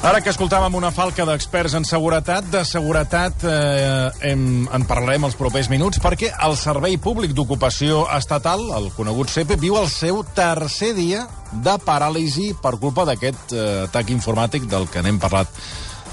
Ara que escoltàvem una falca d'experts en seguretat, de seguretat eh, hem, en parlarem els propers minuts, perquè el Servei Públic d'Ocupació Estatal, el conegut CEPE, viu el seu tercer dia de paràlisi per culpa d'aquest eh, atac informàtic del que n'hem parlat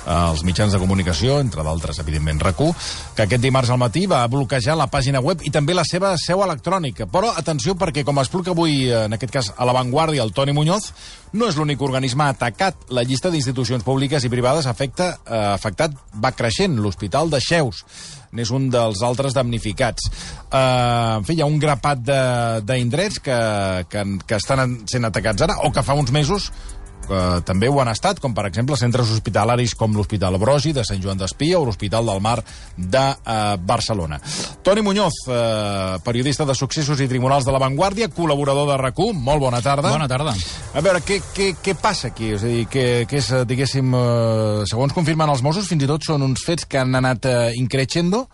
als mitjans de comunicació, entre d'altres, evidentment, rac que aquest dimarts al matí va bloquejar la pàgina web i també la seva seu electrònica. Però, atenció, perquè, com explica avui, en aquest cas, a l'avantguàrdia, el Toni Muñoz, no és l'únic organisme atacat. La llista d'institucions públiques i privades afecta, eh, afectat va creixent. L'Hospital de Xeus n'és un dels altres damnificats. Uh, en fi, hi ha un grapat d'indrets que, que, que estan sent atacats ara, o que fa uns mesos eh, també ho han estat, com per exemple centres hospitalaris com l'Hospital Brosi de Sant Joan d'Espí o l'Hospital del Mar de eh, Barcelona. Toni Muñoz, eh, periodista de Successos i Tribunals de la Vanguardia, col·laborador de rac molt bona tarda. Bona tarda. A veure, què, què, què passa aquí? És a dir, què, què és, diguéssim, eh, segons confirmen els Mossos, fins i tot són uns fets que han anat eh, increixendo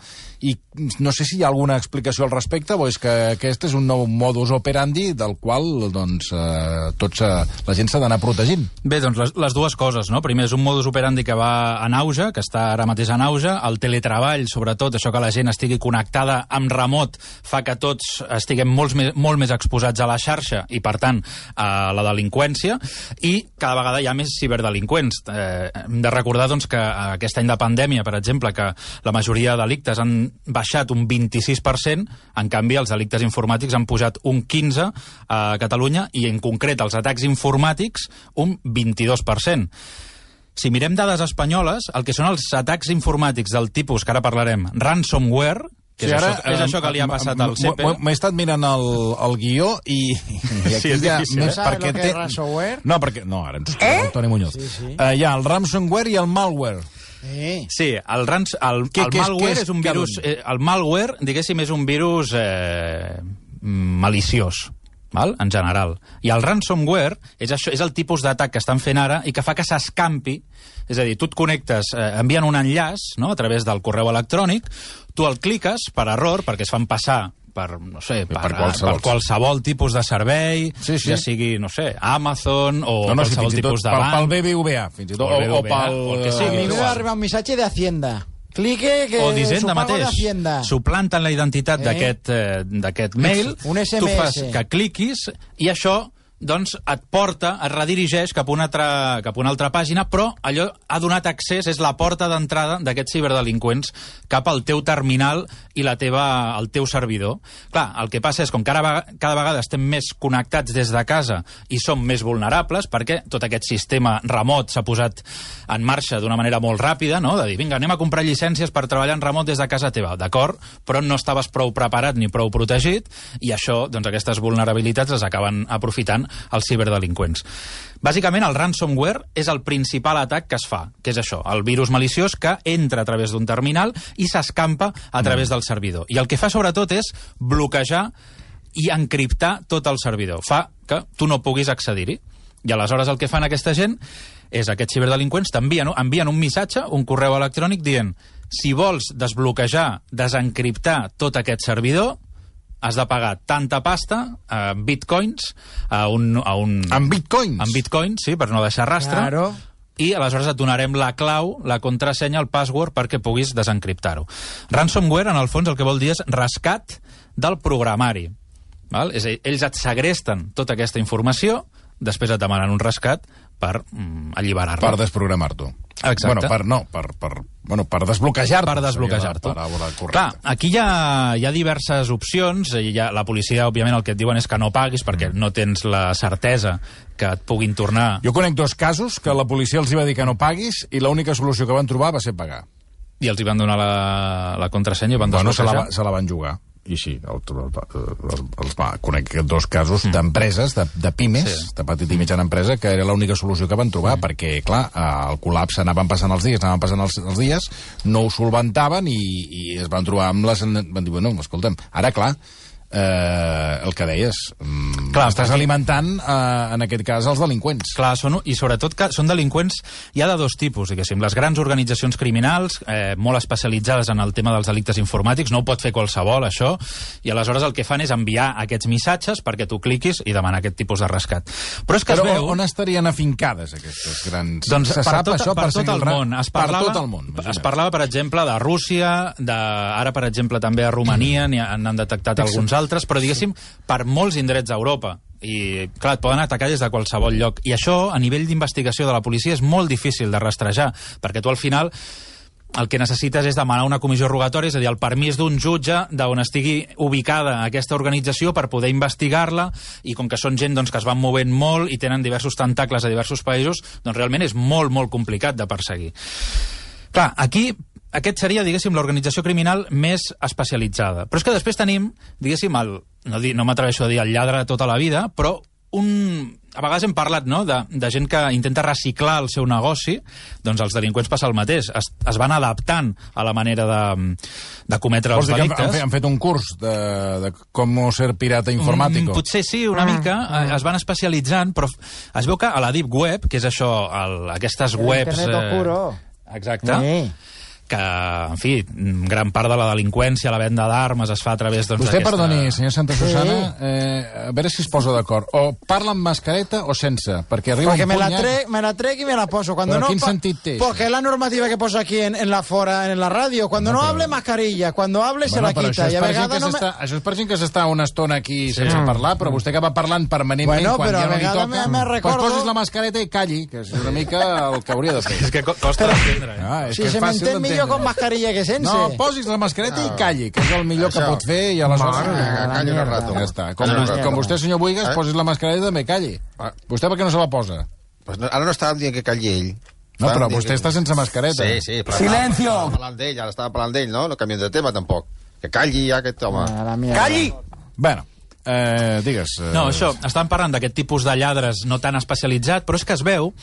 i no sé si hi ha alguna explicació al respecte o és que aquest és un nou modus operandi del qual doncs, eh, tots, eh, la gent s'ha d'anar protegint. Bé, doncs les, les dues coses, no? Primer, és un modus operandi que va en auge, que està ara mateix en auge, el teletreball, sobretot, això que la gent estigui connectada amb remot, fa que tots estiguem molts més, molt més exposats a la xarxa i, per tant, a la delinqüència, i cada vegada hi ha més ciberdelinqüents. Eh, hem de recordar doncs, que aquest any de pandèmia, per exemple, que la majoria de delictes han baixat un 26%, en canvi els delictes informàtics han pujat un 15% a Catalunya i en concret els atacs informàtics un 22%. Si mirem dades espanyoles, el que són els atacs informàtics del tipus, que ara parlarem, ransomware, que sí, és, ara, això, és això que li ha passat al CEPE. M'he estat mirant el, el guió i, i aquí sí, hi ha... Més, perquè té... ransomware? No, perquè... No, ara ens explica eh? Muñoz. Sí, sí. Uh, hi ha el ransomware i el malware. Eh. Sí, el, rans, el, què, el malware és, és, és un virus... Eh, el malware, diguéssim, és un virus eh, maliciós val? en general. I el ransomware és, això, és el tipus d'atac que estan fent ara i que fa que s'escampi, és a dir, tu et connectes, eh, envien un enllaç no? a través del correu electrònic, tu el cliques per error, perquè es fan passar per, no sé, per, per, qualsevol. per qualsevol tipus de servei, sí, sí. ja sigui, no sé, Amazon o no, no, qualsevol sí, tipus de banc. Pel, pel BBVA, fins i tot, o, o pel... O el que sigui. A mi m'ha un missatge de Hacienda. Clique que o d'Hisenda mateix. Suplanten la identitat eh? d'aquest eh, mail, un SMS. tu fas que cliquis i això doncs et porta, et redirigeix cap a una altra, cap a una altra pàgina, però allò ha donat accés, és la porta d'entrada d'aquests ciberdelinqüents cap al teu terminal i la teva, el teu servidor. Clar, el que passa és com cada, cada vegada estem més connectats des de casa i som més vulnerables perquè tot aquest sistema remot s'ha posat en marxa d'una manera molt ràpida, no? de dir, vinga, anem a comprar llicències per treballar en remot des de casa teva. D'acord, però no estaves prou preparat ni prou protegit i això, doncs aquestes vulnerabilitats les acaben aprofitant als ciberdelinqüents. Bàsicament, el ransomware és el principal atac que es fa, que és això, el virus maliciós que entra a través d'un terminal i s'escampa a través mm. del servidor. I el que fa, sobretot, és bloquejar i encriptar tot el servidor. Fa que tu no puguis accedir-hi. I aleshores el que fan aquesta gent és aquests ciberdelinqüents t'envien envien un missatge, un correu electrònic dient si vols desbloquejar, desencriptar tot aquest servidor, has de pagar tanta pasta, eh, bitcoins, a un... A un en bitcoins? En bitcoins, sí, per no deixar rastre. Claro i aleshores et donarem la clau, la contrasenya, el password perquè puguis desencriptar-ho. Ransomware, en el fons, el que vol dir és rescat del programari. Val? És a dir, ells et segresten tota aquesta informació, després et demanen un rescat per mm, alliberar-la. Per desprogramar-t'ho. Exacte. Bueno, per, no, per, per, bueno, per desbloquejar-te. Per desbloquejar-te. Clar, aquí hi ha, hi ha diverses opcions. Hi ha, la policia, òbviament, el que et diuen és que no paguis perquè mm. no tens la certesa que et puguin tornar... Jo conec dos casos que la policia els va dir que no paguis i l'única solució que van trobar va ser pagar. I els hi van donar la, la contrasenya i van bueno, se la, se la van jugar i sí, el, el, el, els, va, conec dos casos mm. d'empreses, de, de pimes, sí. de petita i mitjana empresa, que era l'única solució que van trobar, mm. perquè, clar, el col·lapse anaven passant els dies, anaven passant els, els dies, no ho solventaven i, i es van trobar amb les... Van dir, bueno, escolta'm, ara, clar, eh, el que deies, mm, Clar, estàs perquè- alimentant, eh, en aquest cas, els delinqüents. Clar, són, i sobretot que són delinqüents, hi ha de dos tipus, diguéssim. Les grans organitzacions criminals, eh, molt especialitzades en el tema dels delictes informàtics, no ho pot fer qualsevol, això, i aleshores el que fan és enviar aquests missatges perquè tu cliquis i demanar aquest tipus de rescat. Però és que Però es veu... on estarien afincades aquestes grans... Doncs Se per, sap tot, això per, tot seguir el món. Es parlava, per tot el món. Es parlava, per exemple, de Rússia, de, ara, per exemple, també a Romania, han, n'han detectat alguns altres, però, diguéssim, per molts indrets d'Europa. I, clar, et poden atacar des de qualsevol lloc. I això, a nivell d'investigació de la policia, és molt difícil de rastrejar, perquè tu, al final, el que necessites és demanar una comissió rogatòria, és a dir, el permís d'un jutge d'on estigui ubicada aquesta organització per poder investigar-la, i com que són gent doncs, que es van movent molt i tenen diversos tentacles a diversos països, doncs realment és molt, molt complicat de perseguir. Clar, aquí aquest seria, diguéssim, l'organització criminal més especialitzada. Però és que després tenim, diguéssim, el, no, di- no m'atreveixo a dir el lladre de tota la vida, però un... A vegades hem parlat no, de, de gent que intenta reciclar el seu negoci, doncs els delinqüents passa el mateix. Es, es van adaptant a la manera de, de cometre Vols els dir que han, han, delictes. fet, un curs de, de com ser pirata informàtic? Mm, potser sí, una mica. eh, Es van especialitzant, però es veu que a la Deep Web, que és això, el, aquestes El webs... internet oscuro. Exacte. Sí. Que, en fi, gran part de la delinqüència, la venda d'armes es fa a través doncs, Vostè, perdoni, senyor Santa Sí. Susana, eh, a veure si es posa d'acord. O parla amb mascareta o sense, perquè arriba Porque un me punt la, ja... trec, me la trec y me la poso. Cuando Pero no ¿quién pa- sentit té, Porque la normativa que posa aquí en, en la fora, en la radio. Cuando no, hable, mascarilla. Cuando hable, se la però quita. això és, Y a vegades que no me... això és per gent que s'està una estona aquí sí. sense parlar, però vostè que va parlant permanentment Bueno, quan però ja no li toca, me- me recordo- pues posis la mascareta i calli, que és una mica el que hauria de fer. És que co- costa d'entendre. Eh? Ah, és Si que és fàcil entén millor con mascarilla que sense. No, posis la mascareta i calli, que és el millor que Això. pot fer i aleshores... Mare, Ah, calli un mierda. rato. Ja està. Com, Calli un com vostè, senyor Buigas, Eh? posis la mascareta i també calli. Ah. Vostè per què no se la posa? Pues no, ara no estàvem dient que calli ell. No, però vostè està sense mascareta. Sí, sí. Però Silencio! Estava parlant d'ell, ara estava parlant d'ell, no? No canviem de tema, tampoc. Que calli ja aquest home. Mierda. Bueno, eh, digues... Eh, No, això, estan parlant d'aquest tipus de lladres no tan especialitzat, però és que es veu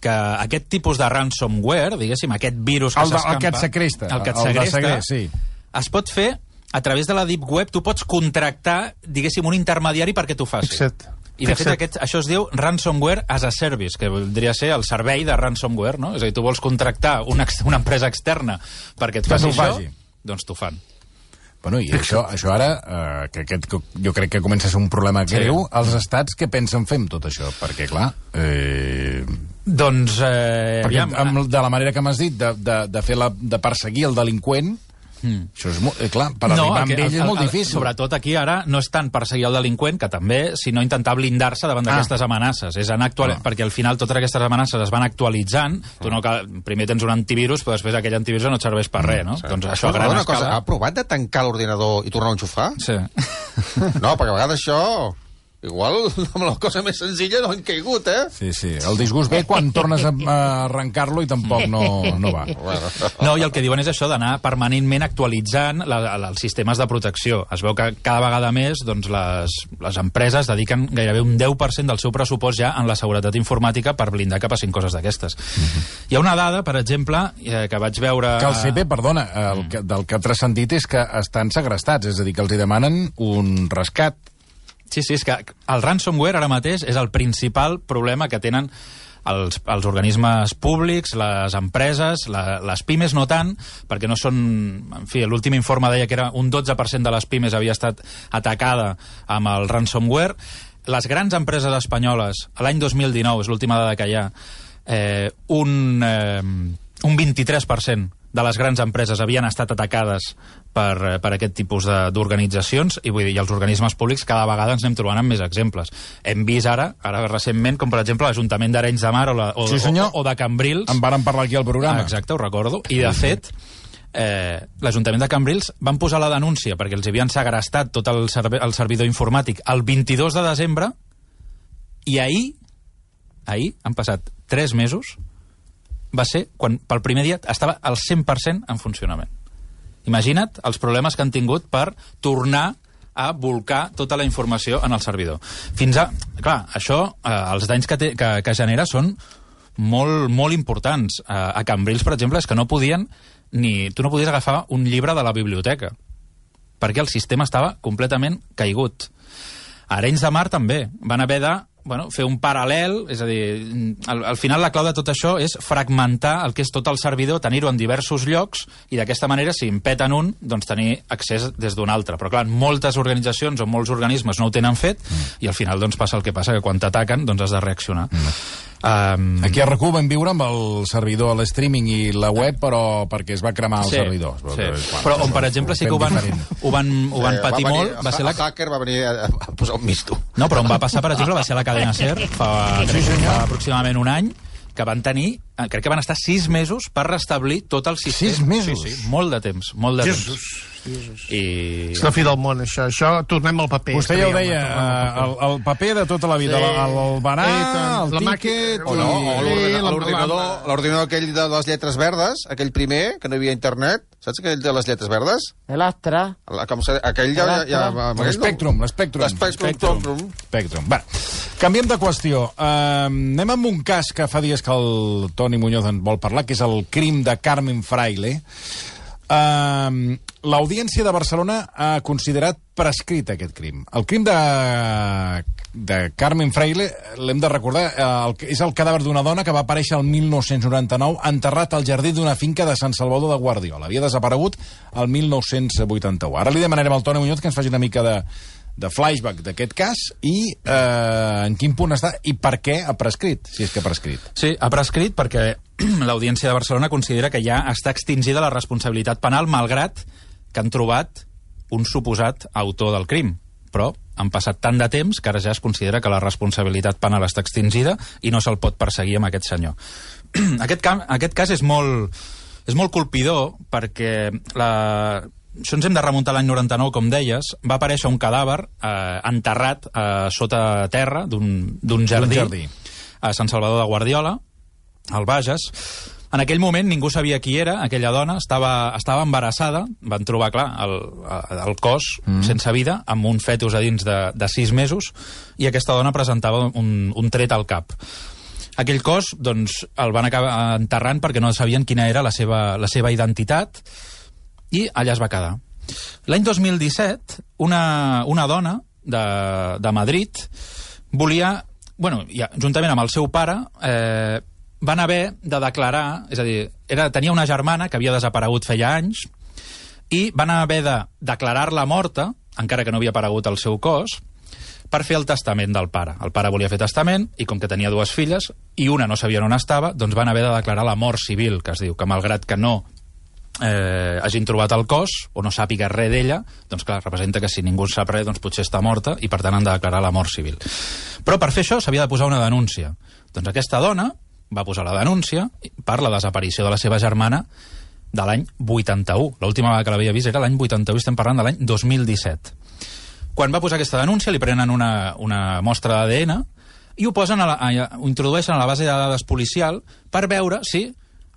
que aquest tipus de ransomware, diguéssim, aquest virus que El de- el s'escampa... que et segresta, El que et el segresta, segrest, sí. es pot fer a través de la Deep Web, tu pots contractar, diguéssim, un intermediari perquè t'ho faci. Exacte. I de fet aquest, això es diu ransomware as a service, que voldria ser el servei de ransomware, no? És a dir, tu vols contractar una, una empresa externa perquè et faci t'ho això, faci. doncs t'ho fan. Bueno, i això, això ara, eh, que aquest que jo crec que comença a ser un problema Sí. greu, els estats què pensen fer amb tot això? Perquè, clar, eh, Doncs, eh, perquè aviam, amb, de la manera que m'has dit, de, de, de, fer la, de perseguir el delinqüent, mm. això és molt, eh, clar, per arribar amb ell és molt difícil. Sobretot aquí ara no és tant perseguir el delinqüent, que també, sinó intentar blindar-se davant Ah. d'aquestes amenaces. És anar actual... Ah. Perquè al final totes aquestes amenaces es van actualitzant. Tu no cal... Primer tens un antivirus, però després aquell antivirus no et serveix per res, no? Doncs això a gran una cosa, escala... ha provat de tancar l'ordinador i tornar a enxufar? Sí. No, perquè a vegades això... Igual amb la cosa més senzilla no han caigut, eh? Sí, sí, el disgust ve quan tornes a, a arrencar-lo i tampoc no, no va. No, i el que diuen és això, d'anar permanentment actualitzant la, la, els sistemes de protecció. Es veu que cada vegada més doncs, les, les empreses dediquen gairebé un 10% del seu pressupost ja en la seguretat informàtica per blindar que passin coses d'aquestes. Hi ha una dada, per exemple, eh, que vaig veure... Que el CP, perdona, el que, del que ha transcendit és que estan segrestats, és a dir, que els hi demanen un rescat. Sí, sí, és que el ransomware ara mateix és el principal problema que tenen els, els organismes públics, les empreses, la, les pimes no tant, perquè no són... En fi, l'últim informe deia que era un 12% de les pimes havia estat atacada amb el ransomware. Les grans empreses espanyoles, l'any 2019, és l'última dada que hi ha, eh, un, eh, un 23% de les grans empreses havien estat atacades per, per aquest tipus de- d'organitzacions i vull dir, i els organismes públics cada vegada ens anem trobant amb més exemples. Hem vist ara, ara recentment, com per exemple l'Ajuntament d'Arenys de Mar o, la, o, Sí, senyor. o, o de Cambrils. En varen parlar aquí al programa. Ah, exacte, ho recordo. I, de fet, eh, l'Ajuntament de Cambrils van posar la denúncia perquè els havien segrestat tot el, serve el servidor informàtic el 22 de desembre i ahir, ahir, han passat 3 mesos, va ser quan pel primer dia estava al 100% en funcionament. Imagina't els problemes que han tingut per tornar a volcar tota la informació en el servidor. Fins a... Clar, això, eh, els danys que, té, que, que genera són molt, molt importants. Eh, a Cambrils, per exemple, és que no podien ni... Tu no podies agafar un llibre de la biblioteca perquè el sistema estava completament caigut. A Arenys de Mar també. Van haver de bueno, fer un paral·lel, és a dir, al, al final la clau de tot això és fragmentar el que és tot el servidor, tenir-ho en diversos llocs, i d'aquesta manera, si em peten un, doncs tenir accés des d'un altre. Però clar, moltes organitzacions o molts organismes no ho tenen fet, mm. i al final doncs passa el que passa, que quan t'ataquen doncs has de reaccionar. Mm. Um, Aquí a rac vam viure amb el servidor, l'streaming i la web, però perquè es va cremar el Sí, servidor. sí. Bueno, Però on, per exemple, sí que ho van, ho van, ho van Eh, patir va venir- molt, va ser la... El hacker va venir a, a posar un misto. No, però on va passar, per exemple, va ser la cadena SER, fa, crec, que fa aproximadament un any, que van tenir, crec que van estar sis mesos per restablir tot el sistema. Sis mesos? Sí, sí, molt de temps, molt de Jesús. temps. I... És la fi del món, això. Això, tornem al paper. Vostè ja ho deia, eh, paper. el, el paper de tota la vida, Sí. el, el I tant. el La tiquet... màquina- O no, Sí, l'ordinador- l'ordinador aquell de les lletres verdes, aquell primer, que no hi havia internet, saps aquell de les lletres verdes? El Astra. La- Com se, aquell ja... ja, ja amb aquell L'Spectrum, no- l'Spectrum. L'Spectrum. Spectrum. Bé, canviem de qüestió. Uh, anem amb un cas que fa dies que el Toni Muñoz en vol parlar, que és el crim de Carmen Fraile. Uh, L'Audiència de Barcelona ha considerat prescrit aquest crim. El crim de, de Carmen Fraile, l'hem de recordar, eh, el, és el cadàver d'una dona que va aparèixer el 1999 enterrat al jardí d'una finca de Sant Salvador de Guardiola. Havia desaparegut el 1981. Ara li demanarem al Toni Muñoz que ens faci una mica de, de flashback d'aquest cas i eh, en quin punt està i per què ha prescrit, si és que ha prescrit. Sí, ha prescrit perquè l'Audiència de Barcelona considera que ja està extingida la responsabilitat penal, malgrat que han trobat un suposat autor del crim. Però han passat tant de temps que ara ja es considera que la responsabilitat penal està extingida i no se'l pot perseguir amb aquest senyor. aquest, aquest cas és molt, és molt colpidor perquè la, això ens hem de remuntar l'any 99, com deies, va aparèixer un cadàver eh, enterrat eh, sota terra d'un d'un jardí, jardí. a Sant Salvador de Guardiola, al Bages. En aquell moment ningú sabia qui era, aquella dona, estava, estava embarassada, van trobar, clar, el, el cos mm. sense vida, amb un fetus a dins de, de sis mesos, i aquesta dona presentava un, un tret al cap. Aquell cos, doncs, el van acabar enterrant perquè no sabien quina era la seva, la seva identitat, i allà es va quedar. L'any 2017, una, una dona de, de Madrid volia, bueno, ja, juntament amb el seu pare, eh, van haver de declarar, és a dir, era, tenia una germana que havia desaparegut feia anys, i van haver de declarar-la morta, encara que no havia aparegut el seu cos, per fer el testament del pare. El pare volia fer testament i com que tenia dues filles i una no sabien on estava, doncs van haver de declarar la mort civil, que es diu, que malgrat que no eh, hagin trobat el cos o no sàpiga res d'ella, doncs clar, representa que si ningú en sap res, doncs potser està morta i per tant han de declarar la mort civil. Però per fer això s'havia de posar una denúncia. Doncs aquesta dona va posar la denúncia per la desaparició de la seva germana de l'any 81. L'última vegada que l'havia vist era l'any 81, estem parlant de l'any 2017. Quan va posar aquesta denúncia li prenen una, una mostra d'ADN i ho posen a la, a, ho introdueixen a la base de dades policial per veure si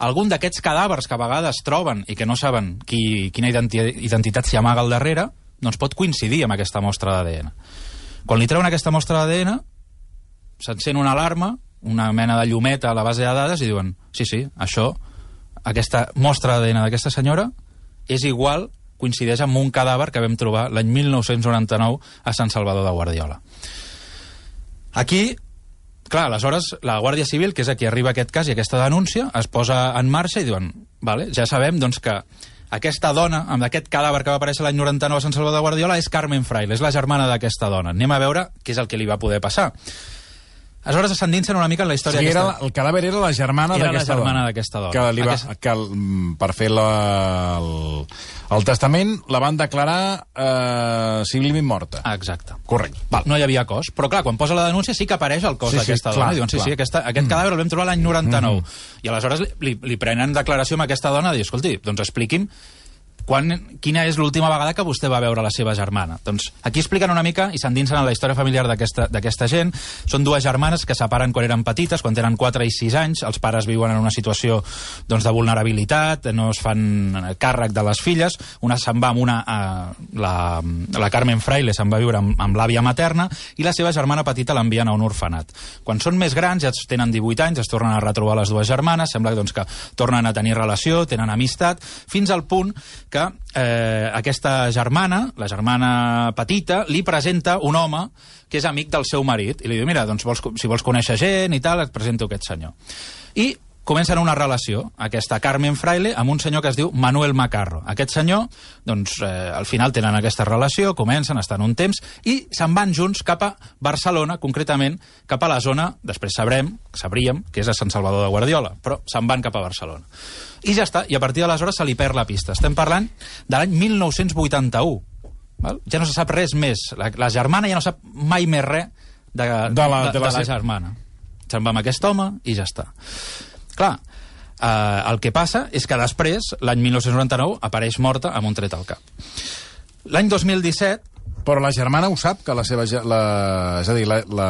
algun d'aquests cadàvers que a vegades troben i que no saben qui, quina identi identitat s'hi amaga al darrere, doncs pot coincidir amb aquesta mostra d'ADN. Quan li treuen aquesta mostra d'ADN, s'encén una alarma, una mena de llumeta a la base de dades i diuen, sí, sí, això, aquesta mostra d'ADN d'aquesta senyora és igual, coincideix amb un cadàver que vam trobar l'any 1999 a Sant Salvador de Guardiola. Aquí, clar, aleshores, la Guàrdia Civil, que és a qui arriba aquest cas i aquesta denúncia, es posa en marxa i diuen, vale, ja sabem doncs, que aquesta dona, amb aquest cadàver que va aparèixer l'any 99 a Sant Salvador de Guardiola, és Carmen Fraile, és la germana d'aquesta dona. Anem a veure què és el que li va poder passar. Aleshores s'endinsen una mica en la història era, aquesta. el cadàver era la germana Era la d'aquesta germana dona. d'aquesta dona. Que, li va, Aquest- que mm, per fer la, el, el testament la van declarar eh, civilment morta. Ah, exacte. Correcte. Val. No hi havia cos. Però, clar, quan posa la denúncia sí que apareix el cos Sí, sí, d'aquesta clar, dona. I diuen, sí, clar. sí, aquesta, aquest mm. cadàver el vam trobar l'any 99. Mm. I aleshores li, li, li prenen declaració amb aquesta dona i escolti, doncs expliqui'm quan, quina és l'última vegada que vostè va veure la seva germana. Doncs aquí expliquen una mica i s'endinsen en la història familiar d'aquesta gent. Són dues germanes que separen quan eren petites, quan tenen 4 i 6 anys. Els pares viuen en una situació doncs, de vulnerabilitat, no es fan càrrec de les filles. Una se'n va amb una... Eh, la, la Carmen Fraile se'n va viure amb, amb l'àvia materna i la seva germana petita l'envien a un orfenat. Quan són més grans, ja tenen 18 anys, es tornen a retrobar les dues germanes, sembla doncs, que tornen a tenir relació, tenen amistat, fins al punt que eh, aquesta germana, la germana petita, li presenta un home que és amic del seu marit, i li diu, mira, doncs vols, si vols conèixer gent i tal, et presento aquest senyor. I comencen una relació, aquesta Carmen Fraile, amb un senyor que es diu Manuel Macarro. Aquest senyor, doncs, eh, al final tenen aquesta relació, comencen, estan un temps, i se'n van junts cap a Barcelona, concretament cap a la zona, després sabrem, sabríem, que és a Sant Salvador de Guardiola, però se'n van cap a Barcelona. I ja està, i a partir d'aleshores se li perd la pista. Estem parlant de l'any 1981. Val? Ja no se sap res més. La, la germana ja no sap mai més res de, De la- de la de la se- germana. Se'n va amb aquest home i ja està. Clar, eh, el que passa és que després, l'any 1999, apareix morta amb un tret al cap. L'any 2017, Però la germana ho sap, que la seva... La, és a dir, la, la,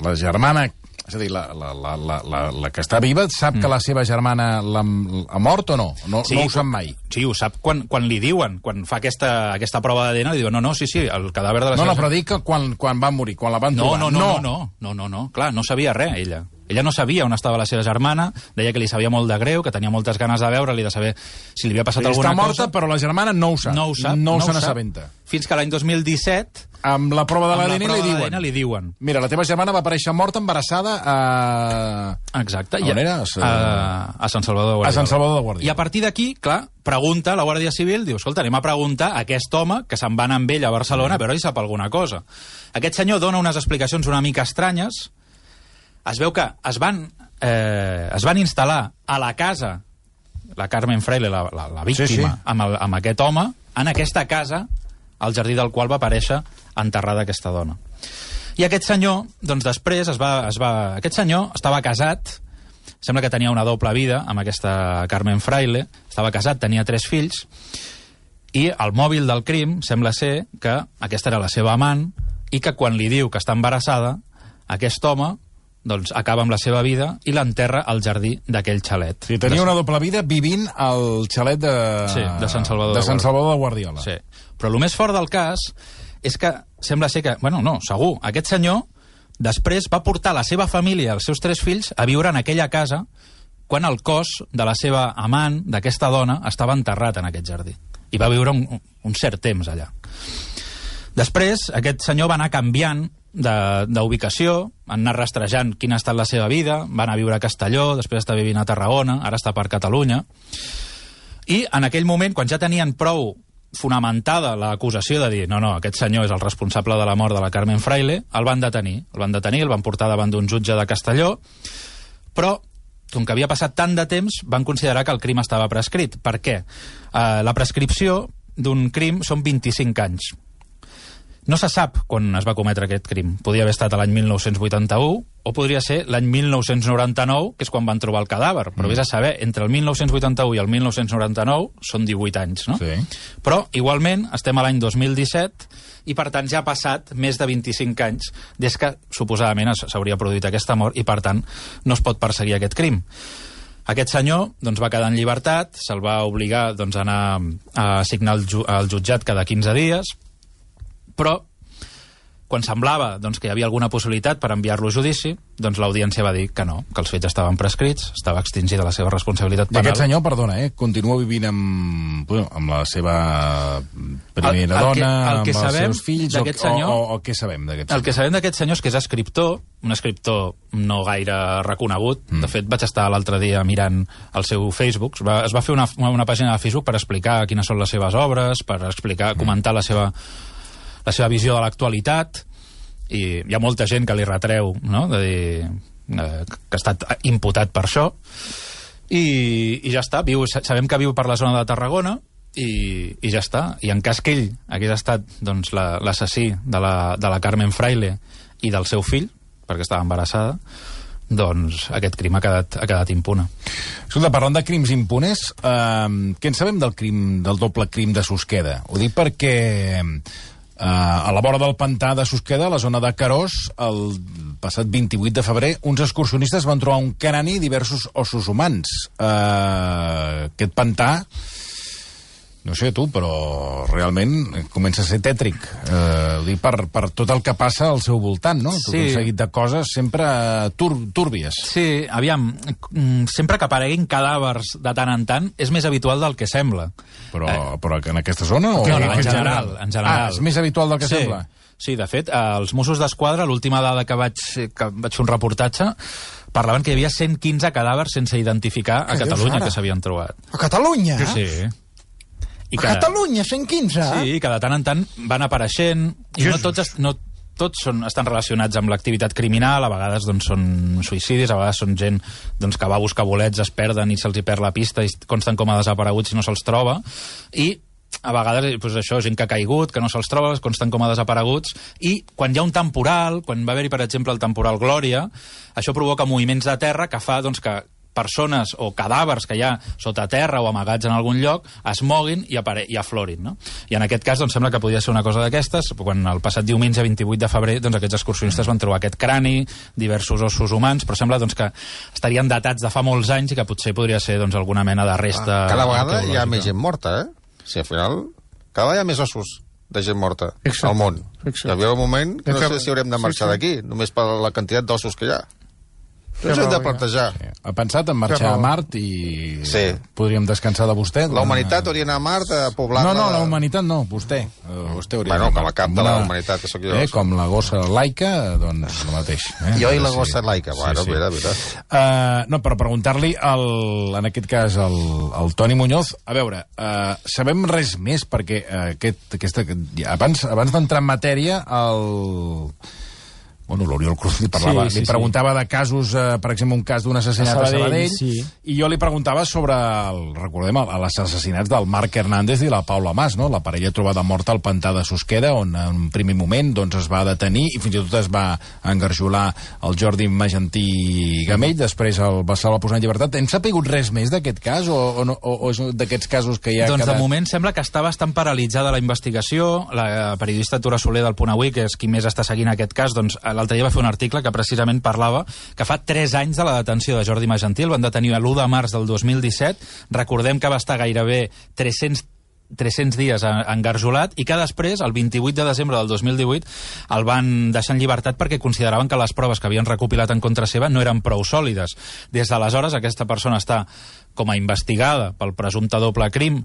la germana... És a dir, la, la, la, la, la, la que està viva sap que la seva germana l'ha ha mort o no? No, no ho sap mai. Sí, ho sap quan, quan li diuen, quan fa aquesta, aquesta prova d'ADN, li diuen, no, no, sí, sí, el cadàver de la No, no, seva... però dic que quan, quan va morir, quan la van No, trobar. no, no, no, no, no, no, no, clar, no sabia res, ella. Ella no sabia on estava la seva germana, deia que li sabia molt de greu, que tenia moltes ganes de veure-li, de saber si li havia passat Està alguna morta, cosa. però la germana no ho sap. No ho sap. No, ho se sap. n'assabenta. Fins que l'any 2017, Amb la prova de l'ADN li diuen... li diuen. Mira, la teva germana va aparèixer morta embarassada a... Exacte. A on era? A, a Sant Salvador de Guardiola. A Sant Salvador de Guardiola. I a partir d'aquí, clar, pregunta la Guàrdia Civil, diu, escolta, anem a preguntar a aquest home que se'n va anar amb ell a Barcelona a veure si sap alguna cosa. Aquest senyor dona unes explicacions una mica estranyes. Es veu que es van, eh, es van instal·lar a la casa la Carmen Fraile, la, la, la víctima, Sí, sí. Amb, el, amb aquest home, en aquesta casa, al jardí del qual va aparèixer enterrada aquesta dona. I aquest senyor, doncs després, es va, es va... aquest senyor estava casat, sembla que tenia una doble vida amb aquesta Carmen Fraile, estava casat, tenia tres fills, i el mòbil del crim sembla ser que aquesta era la seva amant i que quan li diu que està embarassada, aquest home doncs, acaba amb la seva vida i l'enterra al jardí d'aquell xalet. Sí, tenia una doble vida vivint al xalet de... Sí, de Sant Salvador de de Sant. Salvador de Guardiola. Sí. Però el més fort del cas és que sembla ser que... Bueno, no, segur. Aquest senyor després va portar la seva família els seus tres fills a viure en aquella casa quan el cos de la seva amant, d'aquesta dona, estava enterrat en aquest jardí. I va viure un, un cert temps allà. Després, aquest senyor va anar canviant d'ubicació, va anar rastrejant quina ha estat la seva vida, va anar a viure a Castelló, després està vivint a Tarragona, ara està per Catalunya, i en aquell moment, quan ja tenien prou fonamentada l'acusació de dir no, no, aquest senyor és el responsable de la mort de la Carmen Fraile, el van detenir. El van detenir, el van portar davant d'un jutge de Castelló, però com que havia passat tant de temps, van considerar que el crim estava prescrit. Per què? Uh, la prescripció d'un crim són 25 anys. No se sap quan es va cometre aquest crim. Podria haver estat l'any 1981 o podria ser l'any 1999, que és quan van trobar el cadàver. Però vés a saber, entre el 1981 i el 1999 són 18 anys, no? Sí. Però, igualment, estem a l'any 2017 i, per tant, ja ha passat més de 25 anys des que, suposadament, s'hauria produït aquesta mort i, per tant, no es pot perseguir aquest crim. Aquest senyor doncs, va quedar en llibertat, se'l va obligar doncs, a anar a signar el, ju el jutjat cada 15 dies, però quan semblava doncs, que hi havia alguna possibilitat per enviar-lo a judici, doncs l'audiència va dir que no, que els fets estaven prescrits, estava extingida la seva responsabilitat I penal. aquest senyor, perdona, eh, continua vivint amb, bueno, amb la seva primera El- el dona, que- el amb que els sabem seus fills, o, senyor- o, o, o què sabem d'aquest El senyor? que sabem d'aquest senyor és que és escriptor, un escriptor no gaire reconegut. Mm. De fet, vaig estar l'altre dia mirant el seu Facebook. Es va, es va fer una, una pàgina de Facebook per explicar quines són les seves obres, per explicar, comentar la seva, la seva visió de l'actualitat. I hi ha molta gent que li retreu, no?, de dir eh, que ha estat imputat per això. I, i ja està, viu, sa- sabem que viu per la zona de Tarragona i, i ja està. I en cas que ell hagués estat doncs, la- l'assassí de, la, de la Carmen Fraile i del seu fill, perquè estava embarassada, doncs aquest crim ha quedat, ha quedat impune. Escolta, parlant de crims impunes, eh, què en sabem del crim del doble crim de Susqueda? Ho dic perquè eh, a la vora del pantà de Susqueda, a la zona de Carós, el passat 28 de febrer, uns excursionistes van trobar un crani i diversos ossos humans. Eh, aquest pantà No sé tu, però realment comença a ser tètric. Eh, per, per tot el que passa al seu voltant, no? Tot Sí. un seguit de coses sempre tur túrbies. Sí, aviam, mm, sempre que apareguin cadàvers de tant en tant, és més habitual del que sembla. Però, però en aquesta zona? O No, no, en general, en general. Ah, és més habitual del que sí. sembla? Sí, de fet, eh, els Mossos d'Esquadra, l'última dada que vaig, que vaig fer un reportatge, parlaven que hi havia 115 cadàvers sense identificar a Què Catalunya que s'havien trobat. A Catalunya? Sí. I A Catalunya, 115? Sí, i que de tant en tant van apareixent, i no tots, es- no tots són, estan relacionats amb l'activitat criminal, a vegades doncs, són suïcidis, a vegades són gent doncs, que va a buscar bolets, es perden i se'ls hi perd la pista i consten com a desapareguts si no se'ls troba, i a vegades, doncs això, gent que ha caigut, que no se'ls troba, consten com a desapareguts, i quan hi ha un temporal, quan va haver-hi, per exemple, el temporal Glòria, això provoca moviments de terra que fa doncs, que persones o cadàvers que hi ha sota terra o amagats en algun lloc es moguin i, apare i aflorin. No? I en aquest cas doncs, sembla que podia ser una cosa d'aquestes, quan el passat diumenge 28 de febrer doncs, aquests excursionistes van trobar aquest crani, diversos ossos humans, però sembla doncs, que estarien datats de fa molts anys i que potser podria ser doncs, alguna mena de resta... Cada vegada hi ha més gent morta, eh? Si al final... Cada vegada hi ha més ossos de gent morta Exacte. al món. Exacte. Hi havia un moment que no sé si haurem de marxar Sí, sí. d'aquí, només per la quantitat d'ossos que hi ha. Raó hem de plantejar. Ha pensat en marxar a. Mart i Sí. podríem descansar de vostè? La humanitat hauria d'anar a Mart a poblar No, no, la humanitat no, vostè. Eh, vostè hauria Bueno, com a cap de la humanitat, que sóc jo. Eh, com la gossa laica, doncs el mateix. Eh? Jo i la Sí. gossa laica. Bueno, mira, mira. Uh, no, per preguntar-li, al, en aquest cas, al, al Toni Muñoz, a veure, uh, sabem res més, perquè uh, aquest, aquesta, abans, abans d'entrar en matèria, el... Bueno, l'Oriol Cruz li parlava, Sí, sí, li sí. preguntava de casos, eh, per exemple, un cas d'un assassinat a Sabadell, Sabadell, sí. i jo li preguntava sobre, el, recordem, el, els assassinats del Marc Hernández i la Paula Mas, no? la parella trobada morta al pantà de Susqueda, on en un primer moment doncs, es va detenir i fins i tot es va engarjolar el Jordi Magentí Gamell, després el va salvar posar en llibertat. Hem sapigut res més d'aquest cas o, o, no, o, o és d'aquests casos que ja ha doncs quedat... de moment sembla que està bastant paralitzada la investigació. La periodista Tura Soler del Punt Avui, que és qui més està seguint aquest cas, doncs l'altre dia va fer un article que precisament parlava que fa 3 anys de la detenció de Jordi Magentí, el van detenir l'1 de març del 2017. Recordem que va estar gairebé 300 300 dies en- engarjolat i que després, el 28 de desembre del 2018, el van deixar en llibertat perquè consideraven que les proves que havien recopilat en contra seva no eren prou sòlides. Des d'aleshores, aquesta persona està com a investigada pel presumpte doble crim,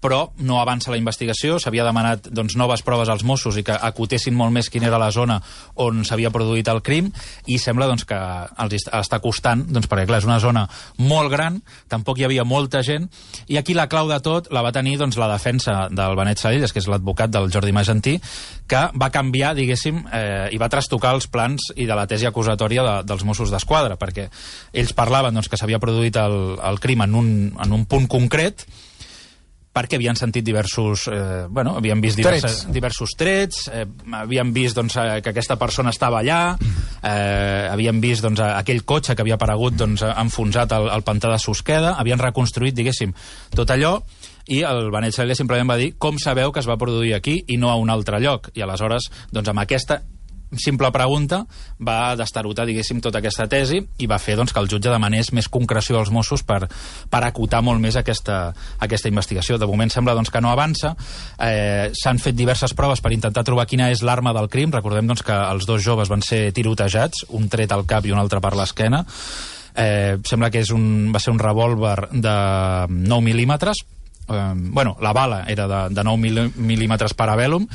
però no avança la investigació, s'havia demanat doncs, noves proves als Mossos i que acotessin molt més quina era la zona on s'havia produït el crim i sembla doncs, que els est- està costant, doncs, perquè clar, és una zona molt gran, tampoc hi havia molta gent, i aquí la clau de tot la va tenir doncs, la defensa del Benet Salelles, que és l'advocat del Jordi Magentí, que va canviar, diguéssim, eh, i va trastocar els plans i de la tesi acusatòria de, dels Mossos d'Esquadra, perquè ells parlaven doncs, que s'havia produït el, el crim en un, en un punt concret, perquè havien sentit diversos... Eh, bueno, havien vist diverses, Trets. diversos trets, eh, havien vist doncs, eh, que aquesta persona estava allà, eh, havien vist doncs, aquell cotxe que havia aparegut doncs, enfonsat al, al pantà de Susqueda, havien reconstruït, diguéssim, tot allò, i el Benet Salles simplement va dir com sabeu que es va produir aquí i no a un altre lloc. I aleshores, doncs, amb aquesta simple pregunta va destarotar, diguéssim, tota aquesta tesi i va fer doncs, que el jutge demanés més concreció als Mossos per, per acotar molt més aquesta, aquesta investigació. De moment sembla doncs, que no avança. Eh, S'han fet diverses proves per intentar trobar quina és l'arma del crim. Recordem doncs, que els dos joves van ser tirotejats, un tret al cap i un altre per l'esquena. Eh, sembla que és un, va ser un revòlver de 9 mil·límetres, eh, bueno, la bala era de, de 9 mil- mil·límetres parabellum,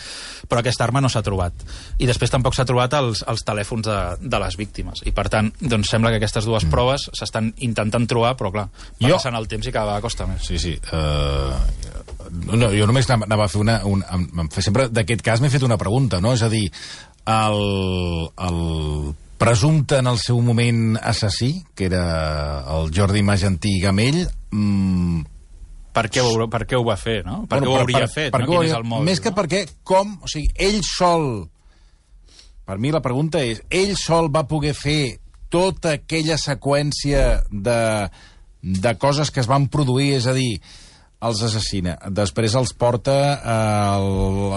però aquesta arma no s'ha trobat. I després tampoc s'ha trobat els, els telèfons de, de les víctimes. I per tant, doncs sembla que aquestes dues proves s'estan intentant trobar, però clar, Jo- passant el temps i cada vegada costa més. Sí, sí. Uh, no, jo només anava a fer una... Un, sempre d'aquest cas m'he fet una pregunta, no? És a dir, el, el presumpte en el seu moment assassí, que era el Jordi Magentí Gamell, mm, Per què, ho, per què ho va fer, no? Per què ho hauria fet, per no? què ho Quin és el mòbil, Més que no? perquè, com... O sigui, ell sol... Per mi la pregunta és, ell sol va poder fer tota aquella seqüència de, de coses que es van produir, és a dir, els assassina, després els porta, eh, el,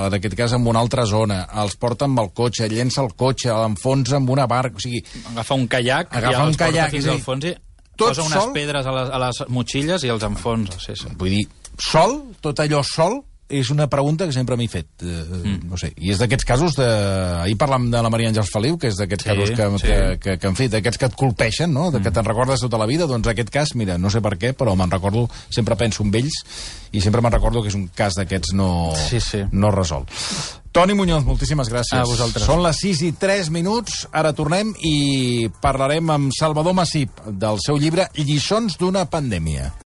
en aquest cas, en una altra zona, els porta amb el cotxe, llença el cotxe, l'enfonsa amb una barca, o sigui, Agafa un caiac Agafa i un els porta caiac, fins al fons i tot posa unes sol- pedres a les, a les motxilles i els enfonsa, sí, sí. vull dir, sol, tot allò sol, és una pregunta que sempre m'he fet. Eh, mm. No sé, i és d'aquests casos de... Ahir parlàvem de la Maria Àngels Feliu, que és d'aquests Sí, casos que, sí. que, que, que, en fi, d'aquests que et colpeixen, no? De que te'n recordes tota la vida, doncs aquest cas, mira, no sé per què, però me'n recordo, sempre penso en ells, i sempre me'n recordo que és un cas d'aquests no, Sí, sí. no resolt. Toni Muñoz, moltíssimes gràcies. A vosaltres. Són les 6 i 3 minuts, ara tornem i parlarem amb Salvador Massip del seu llibre Lliçons d'una pandèmia.